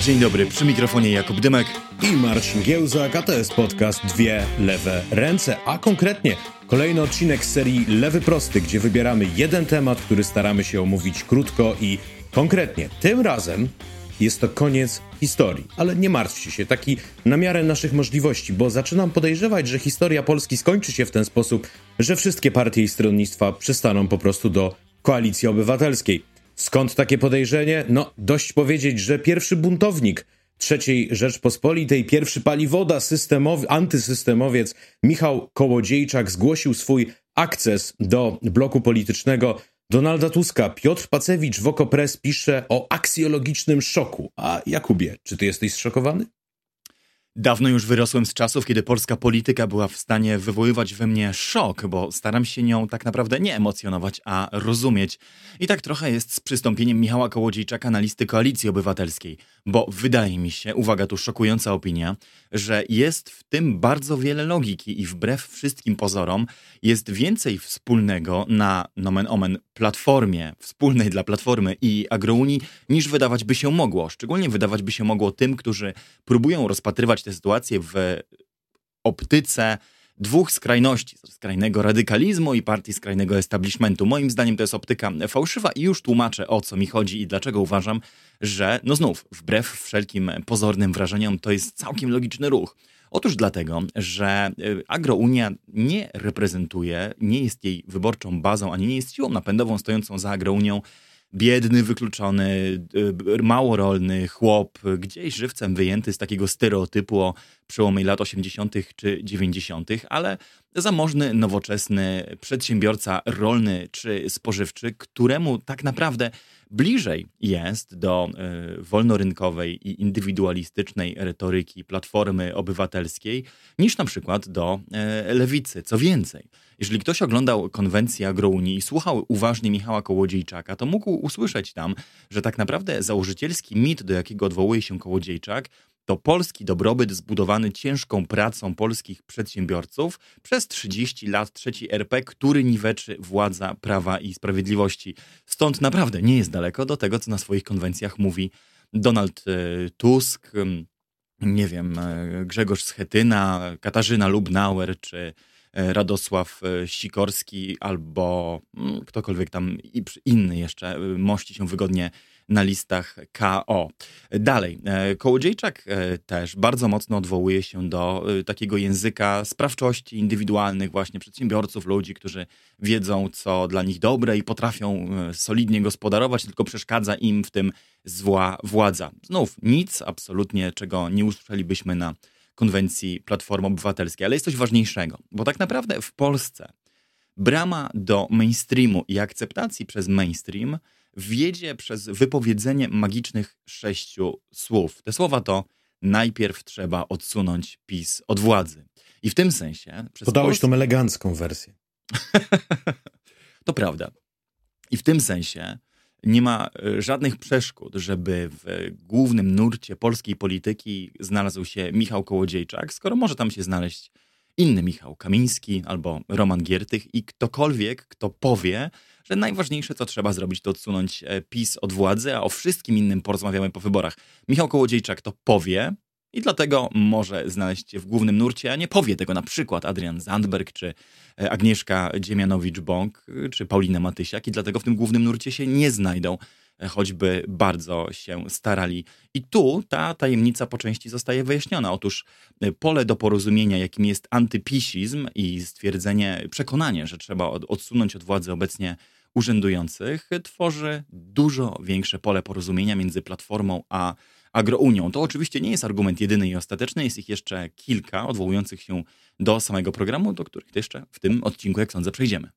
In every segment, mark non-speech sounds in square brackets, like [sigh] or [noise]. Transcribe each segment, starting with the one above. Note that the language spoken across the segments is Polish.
Dzień dobry, przy mikrofonie Jakub Dymek i Marcin Giełzak, a to jest podcast Dwie Lewe Ręce, a konkretnie kolejny odcinek serii Lewy Prosty, gdzie wybieramy jeden temat, który staramy się omówić krótko i konkretnie. Tym razem jest to koniec historii, ale nie martwcie się, taki na miarę naszych możliwości, bo zaczynam podejrzewać, że historia Polski skończy się w ten sposób, że wszystkie partie i stronnictwa przestaną po prostu do koalicji obywatelskiej. Skąd takie podejrzenie? No, dość powiedzieć, że pierwszy buntownik III Rzeczpospolitej, pierwszy paliwoda systemowy, antysystemowiec Michał Kołodziejczak zgłosił swój akces do bloku politycznego Donalda Tuska. Piotr Pacewicz w Okopres pisze o aksjologicznym szoku. A Jakubie, czy ty jesteś zszokowany? Dawno już wyrosłem z czasów, kiedy polska polityka była w stanie wywoływać we mnie szok, bo staram się nią tak naprawdę nie emocjonować, a rozumieć. I tak trochę jest z przystąpieniem Michała Kołodziejczaka na listy Koalicji Obywatelskiej, bo wydaje mi się, uwaga, tu szokująca opinia, że jest w tym bardzo wiele logiki i wbrew wszystkim pozorom jest więcej wspólnego na nomen omen platformie, wspólnej dla platformy i agrounii, niż wydawać by się mogło. Szczególnie wydawać by się mogło tym, którzy próbują rozpatrywać tę sytuację w optyce dwóch skrajności, skrajnego radykalizmu i partii skrajnego establishmentu. Moim zdaniem to jest optyka fałszywa i już tłumaczę o co mi chodzi i dlaczego uważam, że no znów, wbrew wszelkim pozornym wrażeniom, to jest całkiem logiczny ruch. Otóż dlatego, że y, Agrounia nie reprezentuje, nie jest jej wyborczą bazą, ani nie jest siłą napędową stojącą za Agrounią biedny, wykluczony, y, małorolny chłop, gdzieś żywcem wyjęty z takiego stereotypu o przełomie lat 80. czy 90., ale zamożny, nowoczesny przedsiębiorca rolny czy spożywczy, któremu tak naprawdę bliżej jest do y, wolnorynkowej i indywidualistycznej retoryki Platformy Obywatelskiej niż na przykład do y, lewicy. Co więcej, jeżeli ktoś oglądał konwencję Agrounii i słuchał uważnie Michała Kołodziejczaka, to mógł usłyszeć tam, że tak naprawdę założycielski mit, do jakiego odwołuje się Kołodziejczak, to polski dobrobyt zbudowany ciężką pracą polskich przedsiębiorców przez 30 lat trzeci RP, który niweczy władza Prawa i Sprawiedliwości. Stąd naprawdę nie jest daleko do tego, co na swoich konwencjach mówi Donald e, Tusk, nie wiem, e, Grzegorz Schetyna, Katarzyna Lubnauer czy e, Radosław Sikorski albo ktokolwiek tam inny jeszcze mości się wygodnie na listach KO. Dalej, e, Kołodziejczak e, też bardzo mocno odwołuje się do e, takiego języka sprawczości indywidualnych właśnie przedsiębiorców, ludzi, którzy wiedzą, co dla nich dobre i potrafią solidnie gospodarować, tylko przeszkadza im w tym zła władza. Znów nic absolutnie, czego nie usłyszelibyśmy na konwencji Platformy Obywatelskiej, ale jest coś ważniejszego, bo tak naprawdę w Polsce brama do mainstreamu i akceptacji przez mainstream wiedzie przez wypowiedzenie magicznych sześciu słów. Te słowa to najpierw trzeba odsunąć PiS od władzy. I w tym sensie... Podałeś Pols... tą elegancką wersję. [laughs] to prawda. I w tym sensie nie ma e, żadnych przeszkód, żeby w głównym nurcie polskiej polityki znalazł się Michał Kołodziejczak, skoro może tam się znaleźć inny Michał Kamiński albo Roman Giertych i ktokolwiek, kto powie, że najważniejsze, co trzeba zrobić, to odsunąć e, PiS od władzy, a o wszystkim innym porozmawiamy po wyborach. Michał Kołodziejczak to powie i dlatego może znaleźć się w głównym nurcie, a nie powie tego na przykład Adrian Zandberg, czy e, Agnieszka Dziemianowicz-Bąk, czy Paulina Matysiak i dlatego w tym głównym nurcie się nie znajdą choćby bardzo się starali. I tu ta tajemnica po części zostaje wyjaśniona. Otóż y, pole do porozumienia, jakim jest antypisizm i stwierdzenie, przekonanie, że trzeba odsunąć od władzy obecnie urzędujących, tworzy dużo większe pole porozumienia między Platformą a Agrounią. To oczywiście nie jest argument jedyny i ostateczny, jest ich jeszcze kilka odwołujących się do samego programu, do których jeszcze w tym odcinku, jak sądzę, przejdziemy.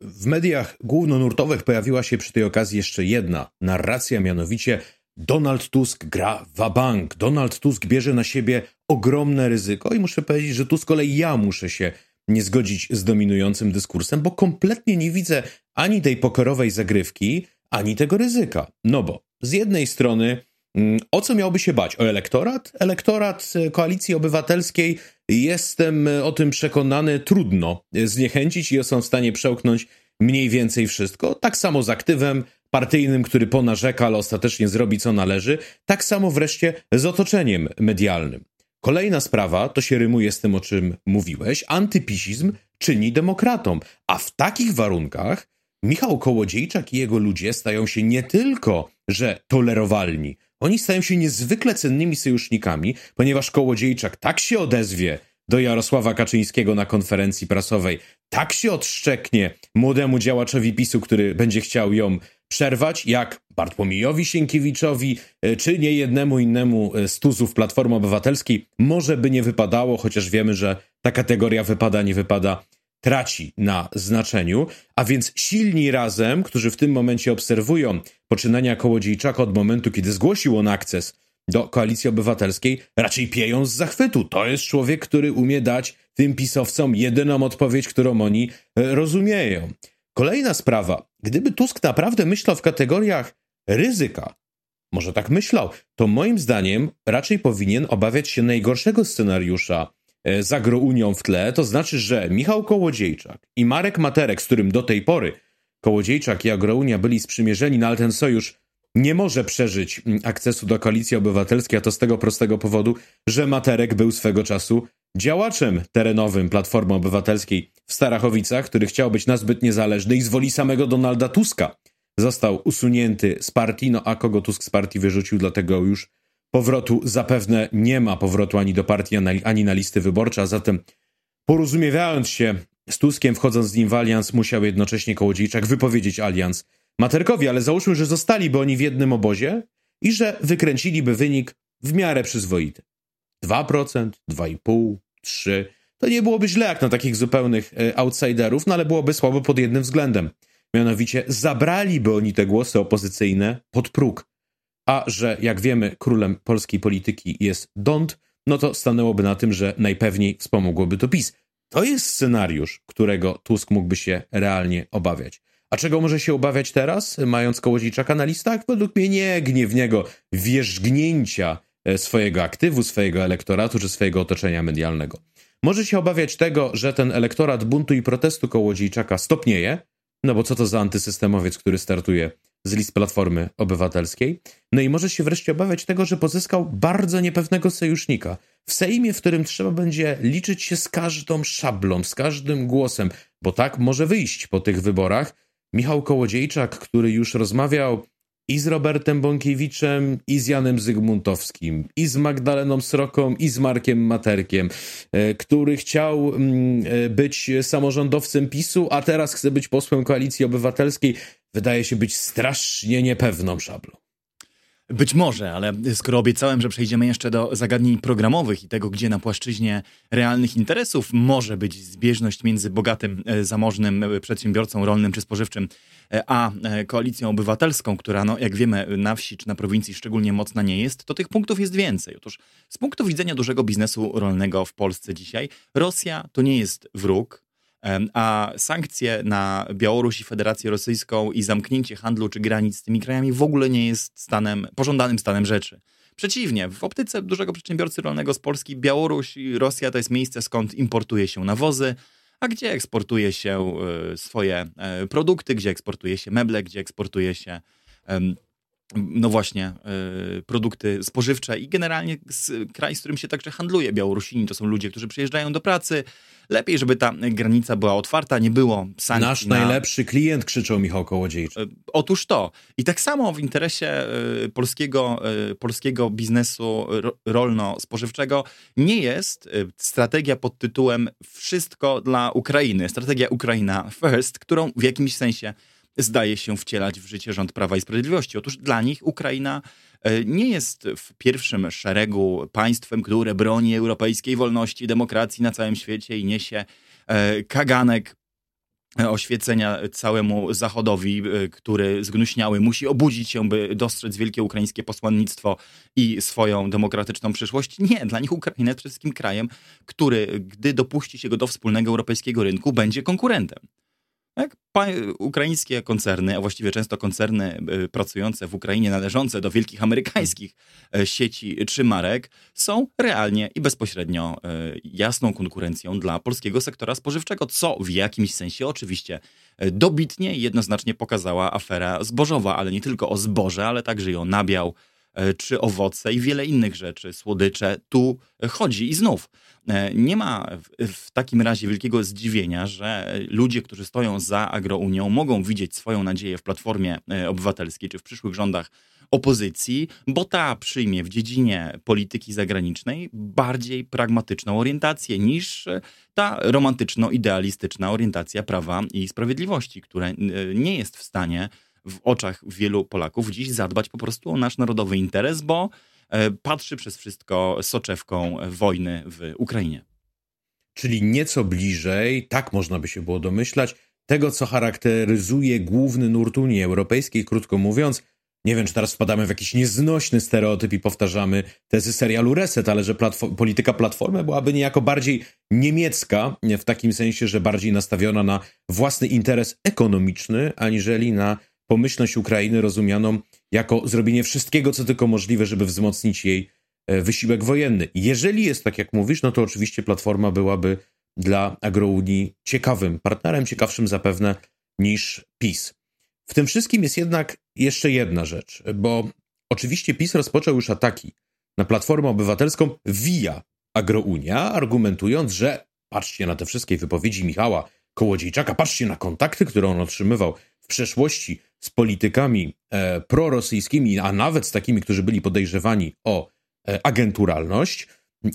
W mediach głównonurtowych pojawiła się przy tej okazji jeszcze jedna narracja, mianowicie Donald Tusk gra wabank. Donald Tusk bierze na siebie ogromne ryzyko i muszę powiedzieć, że tu z kolei ja muszę się nie zgodzić z dominującym dyskursem, bo kompletnie nie widzę ani tej pokerowej zagrywki, ani tego ryzyka. No bo z jednej strony mm, o co miałby się bać? O elektorat? Elektorat e, Koalicji Obywatelskiej jestem e, o tym przekonany, trudno zniechęcić i są w stanie przełknąć mniej więcej wszystko. Tak samo z aktywem partyjnym, który ponarzeka, ale ostatecznie zrobi co należy, tak samo wreszcie z otoczeniem medialnym. Kolejna sprawa, to się rymuje z tym, o czym mówiłeś, antypisizm czyni demokratom, a w takich warunkach Michał Kołodziejczak i jego ludzie stają się nie tylko, że tolerowalni, oni stają się niezwykle cennymi sojusznikami, ponieważ Kołodziejczak tak się odezwie do Jarosława Kaczyńskiego na konferencji prasowej, tak się odszczeknie młodemu działaczowi PiSu, który będzie chciał ją przerwać, jak Bartłomiejowi Sienkiewiczowi, e, czy nie jednemu innemu e, z tuzów Platformy Obywatelskiej, może by nie wypadało, chociaż wiemy, że ta kategoria wypada, nie wypada, traci na znaczeniu, a więc silni razem, którzy w tym momencie obserwują poczynania Kołodziejczaka od momentu, kiedy zgłosił on akces do Koalicji Obywatelskiej, raczej pieją z zachwytu. To jest człowiek, który umie dać tym pisowcom jedyną odpowiedź, którą oni e, rozumieją. Kolejna sprawa. Gdyby Tusk naprawdę myślał w kategoriach ryzyka, może tak myślał, to moim zdaniem raczej powinien obawiać się najgorszego scenariusza e, z agrounią w tle, to znaczy, że Michał Kołodziejczak i Marek Materek, z którym do tej pory Kołodziejczak i Agrounia byli sprzymierzeni, no ale ten sojusz nie może przeżyć mm, akcesu do koalicji obywatelskiej, a to z tego prostego powodu, że Materek był swego czasu działaczem terenowym Platformy Obywatelskiej w Starachowicach, który chciał być nazbyt niezależny i z woli samego Donalda Tuska został usunięty z partii, no a kogo Tusk z partii wyrzucił, dlatego już powrotu zapewne nie ma powrotu ani do partii, ani na listy wyborcze, a zatem porozumiewając się z Tuskiem, wchodząc z nim w alians, musiał jednocześnie Kołodziejczak wypowiedzieć alians Materkowi, ale załóżmy, że zostaliby oni w jednym obozie i że wykręciliby wynik w miarę przyzwoity. 2%, 2,5%, 3%. To nie byłoby źle jak na takich zupełnych e, outsiderów, no ale byłoby słabo pod jednym względem. Mianowicie zabraliby oni te głosy opozycyjne pod próg. A że, jak wiemy, królem polskiej polityki jest Dont, no to stanęłoby na tym, że najpewniej wspomogłoby to PiS. To jest scenariusz, którego Tusk mógłby się realnie obawiać. A czego może się obawiać teraz, mając Kołodziejczaka na listach? Według mnie nie gniewnego wierzgnięcia e, swojego aktywu, swojego elektoratu czy swojego otoczenia medialnego. Może się obawiać tego, że ten elektorat buntu i protestu Kołodziejczaka stopnieje, no bo co to za antysystemowiec, który startuje z list Platformy Obywatelskiej? No i może się wreszcie obawiać tego, że pozyskał bardzo niepewnego sojusznika. W Sejmie, w którym trzeba będzie liczyć się z każdą szablą, z każdym głosem, bo tak może wyjść po tych wyborach, Michał Kołodziejczak, który już rozmawiał i z Robertem Bąkiewiczem, i z Janem Zygmuntowskim, i z Magdaleną Sroką, i z Markiem Materkiem, e, który chciał mm, e, być samorządowcem PiSu, a teraz chce być posłem Koalicji Obywatelskiej, wydaje się być strasznie niepewną szablą. Być może, ale skoro obiecałem, że przejdziemy jeszcze do zagadnień programowych i tego, gdzie na płaszczyźnie realnych interesów może być zbieżność między bogatym, e, zamożnym e, przedsiębiorcą rolnym czy spożywczym, e, a koalicją obywatelską, która, no, jak wiemy, na wsi czy na prowincji szczególnie mocna nie jest, to tych punktów jest więcej. Otóż z punktu widzenia dużego biznesu rolnego w Polsce dzisiaj, Rosja to nie jest wróg, a sankcje na Białoruś i Federację Rosyjską i zamknięcie handlu czy granic z tymi krajami w ogóle nie jest stanem, pożądanym stanem rzeczy. Przeciwnie, w optyce dużego przedsiębiorcy rolnego z Polski Białoruś i Rosja to jest miejsce, skąd importuje się nawozy, a gdzie eksportuje się e, swoje e, produkty, gdzie eksportuje się meble, gdzie eksportuje się no właśnie, y, produkty spożywcze i generalnie z, kraj, z którym się także handluje. Białorusini to są ludzie, którzy przyjeżdżają do pracy. Lepiej, żeby ta granica była otwarta, nie było sankcji. Nasz na... najlepszy klient, krzyczał Michał Kołodziejczyk. Y, otóż to. I tak samo w interesie y, polskiego, polskiego biznesu rolno-spożywczego nie jest strategia pod tytułem Wszystko dla Ukrainy. Strategia Ukraina First, którą w jakimś sensie zdaje się wcielać w życie rząd Prawa i Sprawiedliwości. Otóż dla nich Ukraina e, nie jest w pierwszym szeregu państwem, które broni europejskiej wolności demokracji na całym świecie i niesie e, kaganek e, oświecenia całemu Zachodowi, który zgnuśniały, musi obudzić się, by dostrzec wielkie ukraińskie posłannictwo i swoją demokratyczną przyszłość. Nie, dla nich Ukraina jest przede wszystkim krajem, który, gdy dopuści się go do wspólnego europejskiego rynku, będzie konkurentem. Jak ukraińskie koncerny, a właściwie często koncerny y, pracujące w Ukrainie, należące do wielkich amerykańskich y, sieci czy marek, są realnie i bezpośrednio y, jasną konkurencją dla polskiego sektora spożywczego, co w jakimś sensie oczywiście dobitnie i jednoznacznie pokazała afera zbożowa, ale nie tylko o zboże, ale także i o nabiał, E, czy owoce i wiele innych rzeczy, słodycze, tu chodzi. I znów, e, nie ma w takim razie wielkiego zdziwienia, że ludzie, którzy stoją za Agrounią, mogą widzieć swoją nadzieję w Platformie e, Obywatelskiej czy w przyszłych rządach opozycji, bo ta przyjmie w dziedzinie polityki zagranicznej bardziej pragmatyczną orientację niż ta romantyczno-idealistyczna orientacja prawa i sprawiedliwości, która nie jest w stanie w oczach wielu Polaków dziś zadbać po prostu o nasz narodowy interes, bo e, patrzy przez wszystko soczewką wojny w Ukrainie. Czyli nieco bliżej, tak można by się było domyślać, tego, co charakteryzuje główny nurt Unii Europejskiej, krótko mówiąc, nie wiem, czy teraz wpadamy w jakiś nieznośny stereotyp i powtarzamy tezy serialu Reset, ale że platform, polityka Platformy byłaby niejako bardziej niemiecka, w takim sensie, że bardziej nastawiona na własny interes ekonomiczny, aniżeli na pomyślność Ukrainy rozumianą jako zrobienie wszystkiego, co tylko możliwe, żeby wzmocnić jej e, wysiłek wojenny. Jeżeli jest tak, jak mówisz, no to oczywiście Platforma byłaby dla Agrounii ciekawym partnerem, ciekawszym zapewne niż PiS. W tym wszystkim jest jednak jeszcze jedna rzecz, bo oczywiście PiS rozpoczął już ataki na Platformę Obywatelską via Agrounia, argumentując, że patrzcie na te wszystkie wypowiedzi Michała Kołodziejczaka, patrzcie na kontakty, które on otrzymywał w przeszłości z politykami e, prorosyjskimi, a nawet z takimi, którzy byli podejrzewani o e, agenturalność,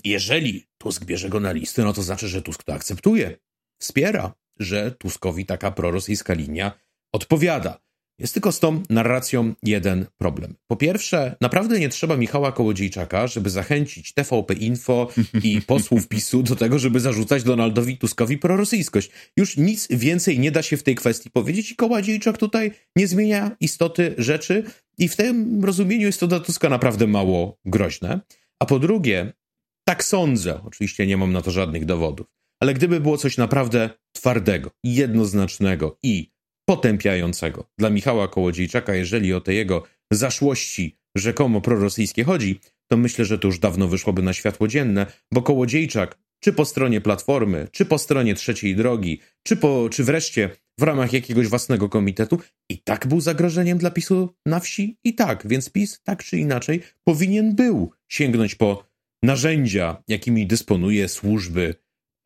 jeżeli Tusk bierze go na listę, no to znaczy, że Tusk to akceptuje, wspiera, że Tuskowi taka prorosyjska linia odpowiada. Jest tylko z tą narracją jeden problem. Po pierwsze, naprawdę nie trzeba Michała Kołodziejczaka, żeby zachęcić TVP Info i posłów PiSu do tego, żeby zarzucać Donaldowi Tuskowi prorosyjskość. Już nic więcej nie da się w tej kwestii powiedzieć i Kołodziejczak tutaj nie zmienia istoty rzeczy i w tym rozumieniu jest to dla Tuska naprawdę mało groźne. A po drugie, tak sądzę, oczywiście nie mam na to żadnych dowodów, ale gdyby było coś naprawdę twardego, jednoznacznego i potępiającego dla Michała Kołodziejczaka, jeżeli o te jego zaszłości rzekomo prorosyjskie chodzi, to myślę, że to już dawno wyszłoby na światło dzienne, bo Kołodziejczak, czy po stronie Platformy, czy po stronie Trzeciej Drogi, czy, po, czy wreszcie w ramach jakiegoś własnego komitetu, i tak był zagrożeniem dla PiSu na wsi, i tak, więc PiS tak czy inaczej powinien był sięgnąć po narzędzia, jakimi dysponuje służby,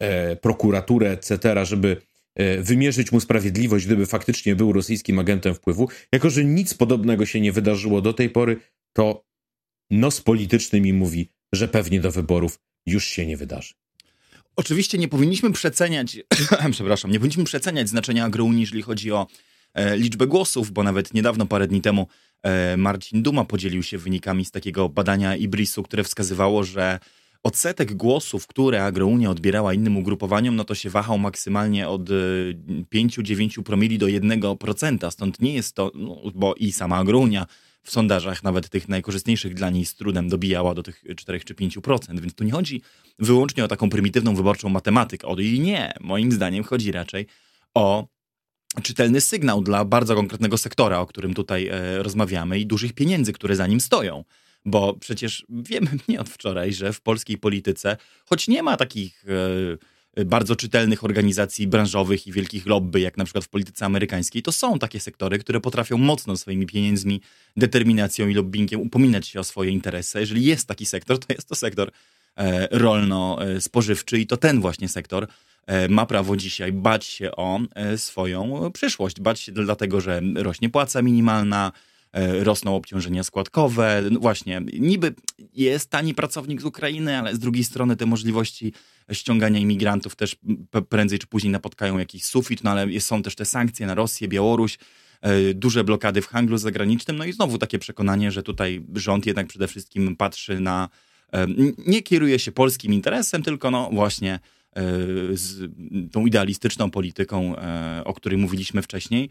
e, prokuraturę, etc., żeby wymierzyć mu sprawiedliwość, gdyby faktycznie był rosyjskim agentem wpływu. Jako, że nic podobnego się nie wydarzyło do tej pory, to nos polityczny mi mówi, że pewnie do wyborów już się nie wydarzy. Oczywiście nie powinniśmy przeceniać, [clears throat] przepraszam, nie powinniśmy przeceniać znaczenia agrounii, jeżeli chodzi o e, liczbę głosów, bo nawet niedawno, parę dni temu, e, Marcin Duma podzielił się wynikami z takiego badania Ibrisu, które wskazywało, że odsetek głosów, które Agrounia odbierała innym ugrupowaniom, no to się wahał maksymalnie od 5-9 e, promili do 1%. Stąd nie jest to, no, bo i sama Agrounia w sondażach, nawet tych najkorzystniejszych dla niej z trudem dobijała do tych 4 czy 5%. Więc tu nie chodzi wyłącznie o taką prymitywną wyborczą matematykę. O i nie. Moim zdaniem chodzi raczej o czytelny sygnał dla bardzo konkretnego sektora, o którym tutaj e, rozmawiamy i dużych pieniędzy, które za nim stoją. Bo przecież wiemy [laughs] nie od wczoraj, że w polskiej polityce, choć nie ma takich e, bardzo czytelnych organizacji branżowych i wielkich lobby, jak na przykład w polityce amerykańskiej, to są takie sektory, które potrafią mocno swoimi pieniędzmi, determinacją i lobbyingiem upominać się o swoje interesy. Jeżeli jest taki sektor, to jest to sektor e, rolno-spożywczy i to ten właśnie sektor e, ma prawo dzisiaj bać się o swoją przyszłość. Bać się dlatego, że rośnie płaca minimalna, E, rosną obciążenia składkowe. No właśnie, niby jest tani pracownik z Ukrainy, ale z drugiej strony te możliwości ściągania imigrantów też prędzej czy później napotkają jakiś sufit, no ale są też te sankcje na Rosję, Białoruś, e, duże blokady w handlu zagranicznym, no i znowu takie przekonanie, że tutaj rząd jednak przede wszystkim patrzy na, e, nie kieruje się polskim interesem, tylko no właśnie E, z tą idealistyczną polityką, e, o której mówiliśmy wcześniej.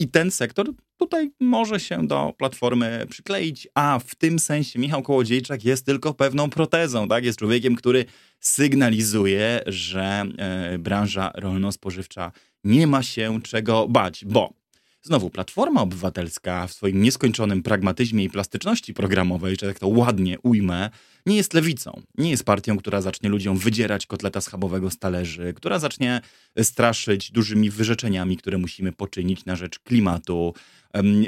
I ten sektor tutaj może się do Platformy przykleić, a w tym sensie Michał Kołodziejczak jest tylko pewną protezą, tak? Jest człowiekiem, który sygnalizuje, że e, branża rolno-spożywcza nie ma się czego bać, bo Znowu, Platforma Obywatelska w swoim nieskończonym pragmatyzmie i plastyczności programowej, że tak to ładnie ujmę, nie jest lewicą. Nie jest partią, która zacznie ludziom wydzierać kotleta schabowego z talerzy, która zacznie straszyć dużymi wyrzeczeniami, które musimy poczynić na rzecz klimatu.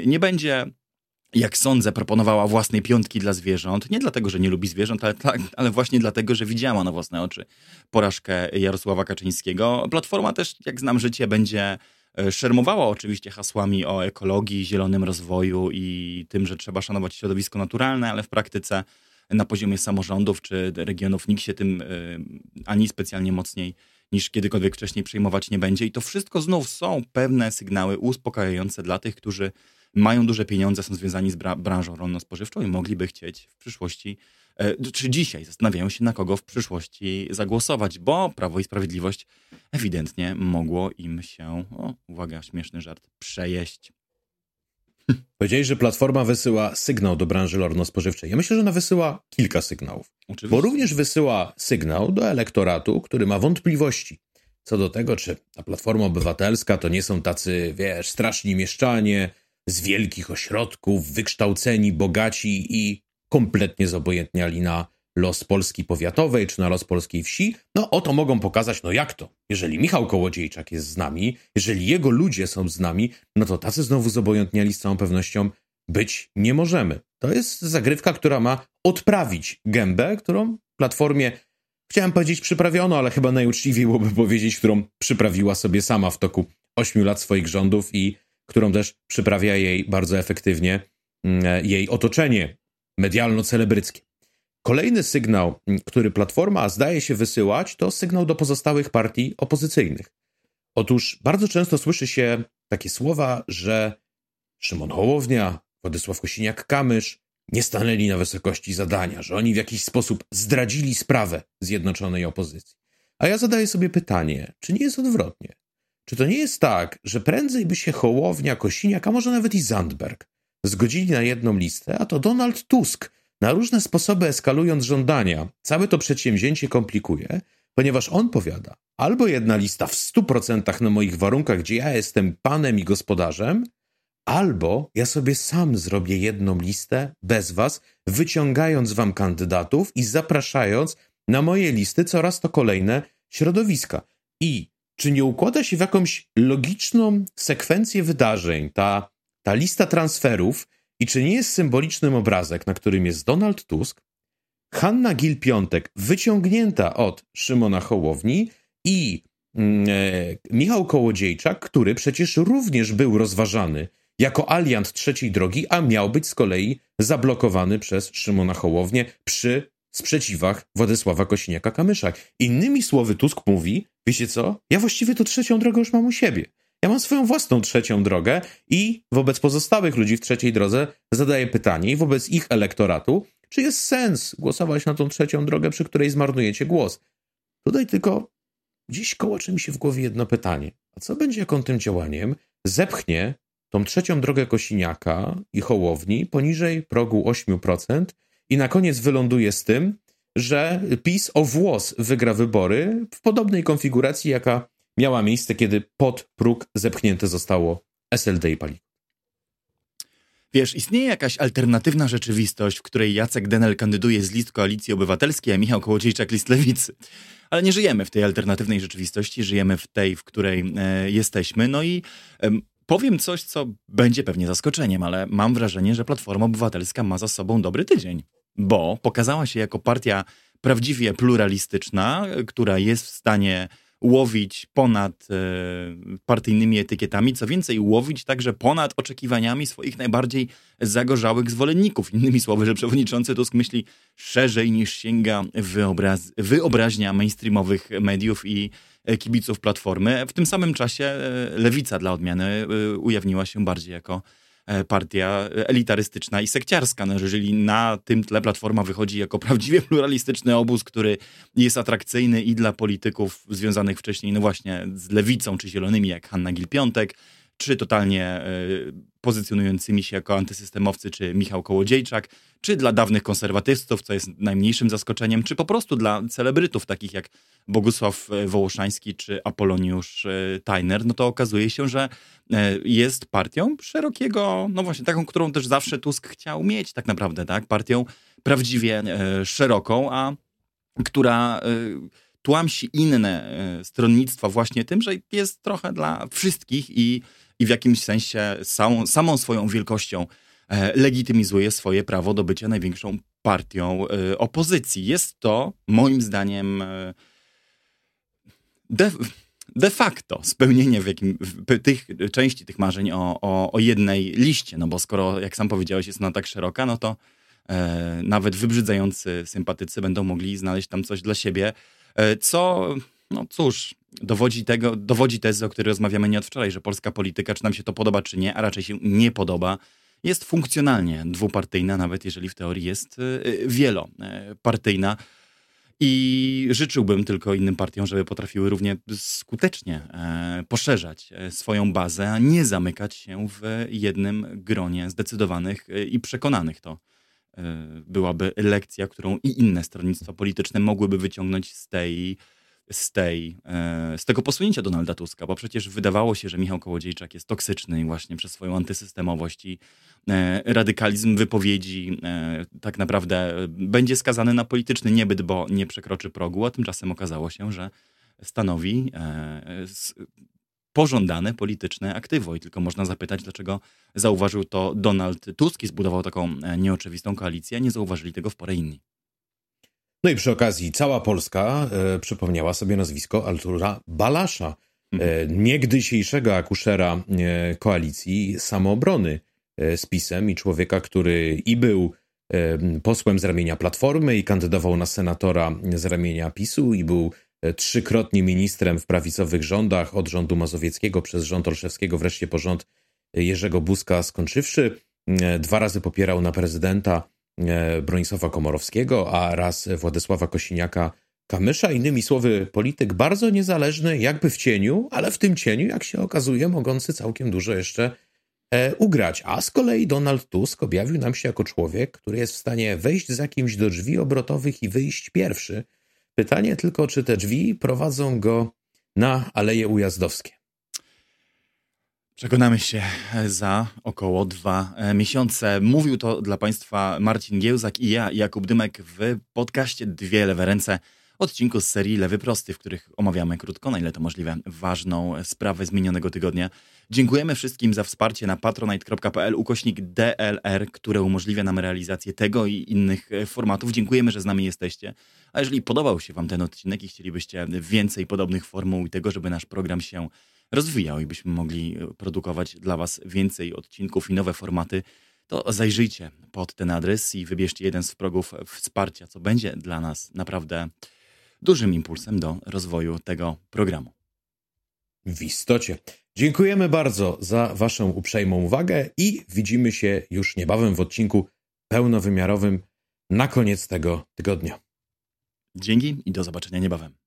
Nie będzie jak sądzę, proponowała własnej piątki dla zwierząt. Nie dlatego, że nie lubi zwierząt, ale, ale, właśnie dlatego, że widziała na własne oczy porażkę Jarosława Kaczyńskiego. Platforma też, jak znam życie, będzie szermowała oczywiście hasłami o ekologii, zielonym rozwoju i tym, że trzeba szanować środowisko naturalne, ale w praktyce na poziomie samorządów czy regionów nikt się tym e, ani specjalnie mocniej niż kiedykolwiek wcześniej przejmować nie będzie. I to wszystko znów są pewne sygnały uspokajające dla tych, którzy mają duże pieniądze, są związani z bra branżą rolno-spożywczą i mogliby chcieć w przyszłości, e, czy dzisiaj zastanawiają się, na kogo w przyszłości zagłosować, bo Prawo i Sprawiedliwość ewidentnie mogło im się, o, uwaga, śmieszny żart, przejeść. Powiedziałeś, że Platforma wysyła sygnał do branży rolno-spożywczej. Ja myślę, że ona wysyła kilka sygnałów. Oczywiście. Bo również wysyła sygnał do elektoratu, który ma wątpliwości co do tego, czy ta Platforma Obywatelska to nie są tacy, wiesz, straszni mieszczanie, z wielkich ośrodków, wykształceni, bogaci i kompletnie zobojętniali na los Polski powiatowej czy na los polskiej wsi, no oto mogą pokazać, no jak to? Jeżeli Michał Kołodziejczak jest z nami, jeżeli jego ludzie są z nami, no to tacy znowu zobojętniali z całą pewnością być nie możemy. To jest zagrywka, która ma odprawić gębę, którą Platformie, chciałem powiedzieć przyprawiono, ale chyba najuczciwiej byłoby powiedzieć, którą przyprawiła sobie sama w toku ośmiu lat swoich rządów i którą też przyprawia jej bardzo efektywnie mm, jej otoczenie medialno-celebryckie. Kolejny sygnał, który Platforma zdaje się wysyłać, to sygnał do pozostałych partii opozycyjnych. Otóż bardzo często słyszy się takie słowa, że Szymon Hołownia, Władysław Kosiniak-Kamysz nie stanęli na wysokości zadania, że oni w jakiś sposób zdradzili sprawę zjednoczonej opozycji. A ja zadaję sobie pytanie, czy nie jest odwrotnie? Czy to nie jest tak, że prędzej by się Hołownia, Kosiniak, a może nawet i Zandberg zgodzili na jedną listę, a to Donald Tusk, na różne sposoby eskalując żądania, całe to przedsięwzięcie komplikuje, ponieważ on powiada, albo jedna lista w 100% na moich warunkach, gdzie ja jestem panem i gospodarzem, albo ja sobie sam zrobię jedną listę bez was, wyciągając wam kandydatów i zapraszając na moje listy coraz to kolejne środowiska. I czy nie układa się w jakąś logiczną sekwencję wydarzeń ta, ta lista transferów i czy nie jest symbolicznym obrazek, na którym jest Donald Tusk, Hanna Gil-Piątek wyciągnięta od Szymona Hołowni i mm, e, Michał Kołodziejczak, który przecież również był rozważany jako aliant trzeciej drogi, a miał być z kolei zablokowany przez Szymona Hołownię przy sprzeciwach Władysława Kosiniaka-Kamysza. Innymi słowy Tusk mówi, wiecie co, ja właściwie to trzecią drogę już mam u siebie. Ja mam swoją własną trzecią drogę i wobec pozostałych ludzi w trzeciej drodze zadaję pytanie i wobec ich elektoratu, czy jest sens głosować na tą trzecią drogę, przy której zmarnujecie głos. Tutaj tylko dziś kołaczy mi się w głowie jedno pytanie. A co będzie, jak on tym działaniem zepchnie tą trzecią drogę Kosiniaka i Hołowni poniżej progu 8% i na koniec wyląduje z tym, że PiS o włos wygra wybory w podobnej konfiguracji, jaka miała miejsce, kiedy pod próg zepchnięte zostało SLD i Palik. Wiesz, istnieje jakaś alternatywna rzeczywistość, w której Jacek Denel kandyduje z list Koalicji Obywatelskiej, a Michał Kołodziejczak list Lewicy. Ale nie żyjemy w tej alternatywnej rzeczywistości, żyjemy w tej, w której e, jesteśmy. No i e, powiem coś, co będzie pewnie zaskoczeniem, ale mam wrażenie, że Platforma Obywatelska ma za sobą dobry tydzień, bo pokazała się jako partia prawdziwie pluralistyczna, która jest w stanie łowić ponad e, partyjnymi etykietami, co więcej, łowić także ponad oczekiwaniami swoich najbardziej zagorzałych zwolenników. Innymi słowy, że przewodniczący Tusk myśli szerzej niż sięga wyobraz wyobraźnia mainstreamowych mediów i e, kibiców Platformy. W tym samym czasie e, lewica dla odmiany ujawniła się bardziej jako partia elitarystyczna i sekciarska. No, jeżeli na tym tle Platforma wychodzi jako prawdziwie pluralistyczny obóz, który jest atrakcyjny i dla polityków związanych wcześniej, no właśnie, z lewicą czy zielonymi, jak Hanna Gil-Piątek, czy totalnie pozycjonującymi się jako antysystemowcy, czy Michał Kołodziejczak, czy dla dawnych konserwatystów, co jest najmniejszym zaskoczeniem, czy po prostu dla celebrytów takich jak Bogusław Wołoszański czy Apoloniusz Tajner, no to okazuje się, że jest partią szerokiego, no właśnie taką, którą też zawsze Tusk chciał mieć tak naprawdę, tak? Partią prawdziwie szeroką, a która tłamsi inne e, stronnictwa właśnie tym, że jest trochę dla wszystkich i, i w jakimś sensie samą, samą swoją wielkością e, legitymizuje swoje prawo do bycia największą partią e, opozycji. Jest to moim zdaniem de, de facto spełnienie w jakim, w tych części tych marzeń o, o, o, jednej liście, no bo skoro, jak sam powiedziałeś, jest ona tak szeroka, no to e, nawet wybrzydzający sympatycy będą mogli znaleźć tam coś dla siebie, E, co, no cóż, dowodzi, tego, dowodzi tezy, o której rozmawiamy nie od wczoraj, że polska polityka, czy nam się to podoba, czy nie, a raczej się nie podoba, jest funkcjonalnie dwupartyjna, nawet jeżeli w teorii jest e, wielopartyjna. I życzyłbym tylko innym partiom, żeby potrafiły równie skutecznie e, poszerzać swoją bazę, a nie zamykać się w jednym gronie zdecydowanych i przekonanych to E, byłaby lekcja, którą i inne stronnictwa polityczne mogłyby wyciągnąć z tej, z, tej, e, z tego posunięcia Donalda Tuska, bo przecież wydawało się, że Michał Kołodziejczak jest toksyczny właśnie przez swoją antysystemowość i e, radykalizm wypowiedzi tak naprawdę będzie skazany na polityczny niebyt, bo nie przekroczy progu, a tymczasem okazało się, że stanowi pożądane polityczne aktywo. I tylko można zapytać, dlaczego zauważył to Donald Tusk i zbudował taką e, nieoczywistą koalicję, a nie zauważyli tego w porę inni. No i przy okazji cała Polska e, przypomniała sobie nazwisko Artura Balasza, e, niegdysiejszego akuszera e, koalicji samoobrony e, z PiSem i człowieka, który i był e, posłem z ramienia Platformy i kandydował na senatora z ramienia PiSu i był E, trzykrotnie ministrem w prawicowych rządach, od rządu mazowieckiego przez rząd Olszewskiego, wreszcie po rząd Jerzego Buzka skończywszy. E, dwa razy popierał na prezydenta Bronisława Komorowskiego, a raz Władysława Kosiniaka-Kamysza. Innymi słowy, polityk bardzo niezależny, jakby w cieniu, ale w tym cieniu, jak się okazuje, mogący całkiem dużo jeszcze ugrać. A z kolei Donald Tusk objawił nam się jako człowiek, który jest w stanie wejść za kimś do drzwi obrotowych i wyjść pierwszy – Pytanie tylko, czy te drzwi prowadzą go na Aleje Ujazdowskie. Przekonamy się za około dwa e, miesiące. Mówił to dla Państwa Marcin Giełzak i ja, Jakub Dymek, w podcaście Dwie Lewe Ręce odcinku z serii Lewy Prosty, w których omawiamy krótko, na ile to możliwe, ważną sprawę z minionego tygodnia. Dziękujemy wszystkim za wsparcie na patronite.pl ukośnik DLR, które umożliwia nam realizację tego i innych e, formatów. Dziękujemy, że z nami jesteście. A jeżeli podobał się Wam ten odcinek i chcielibyście więcej podobnych formuł i tego, żeby nasz program się rozwijał i byśmy mogli e, produkować dla Was więcej odcinków i nowe formaty, to zajrzyjcie pod ten adres i wybierzcie jeden z progów wsparcia, co będzie dla nas naprawdę dużym impulsem do rozwoju tego programu. W istocie. Dziękujemy bardzo za Waszą uprzejmą uwagę i widzimy się już niebawem w odcinku pełnowymiarowym na koniec tego tygodnia. Dzięki i do zobaczenia niebawem.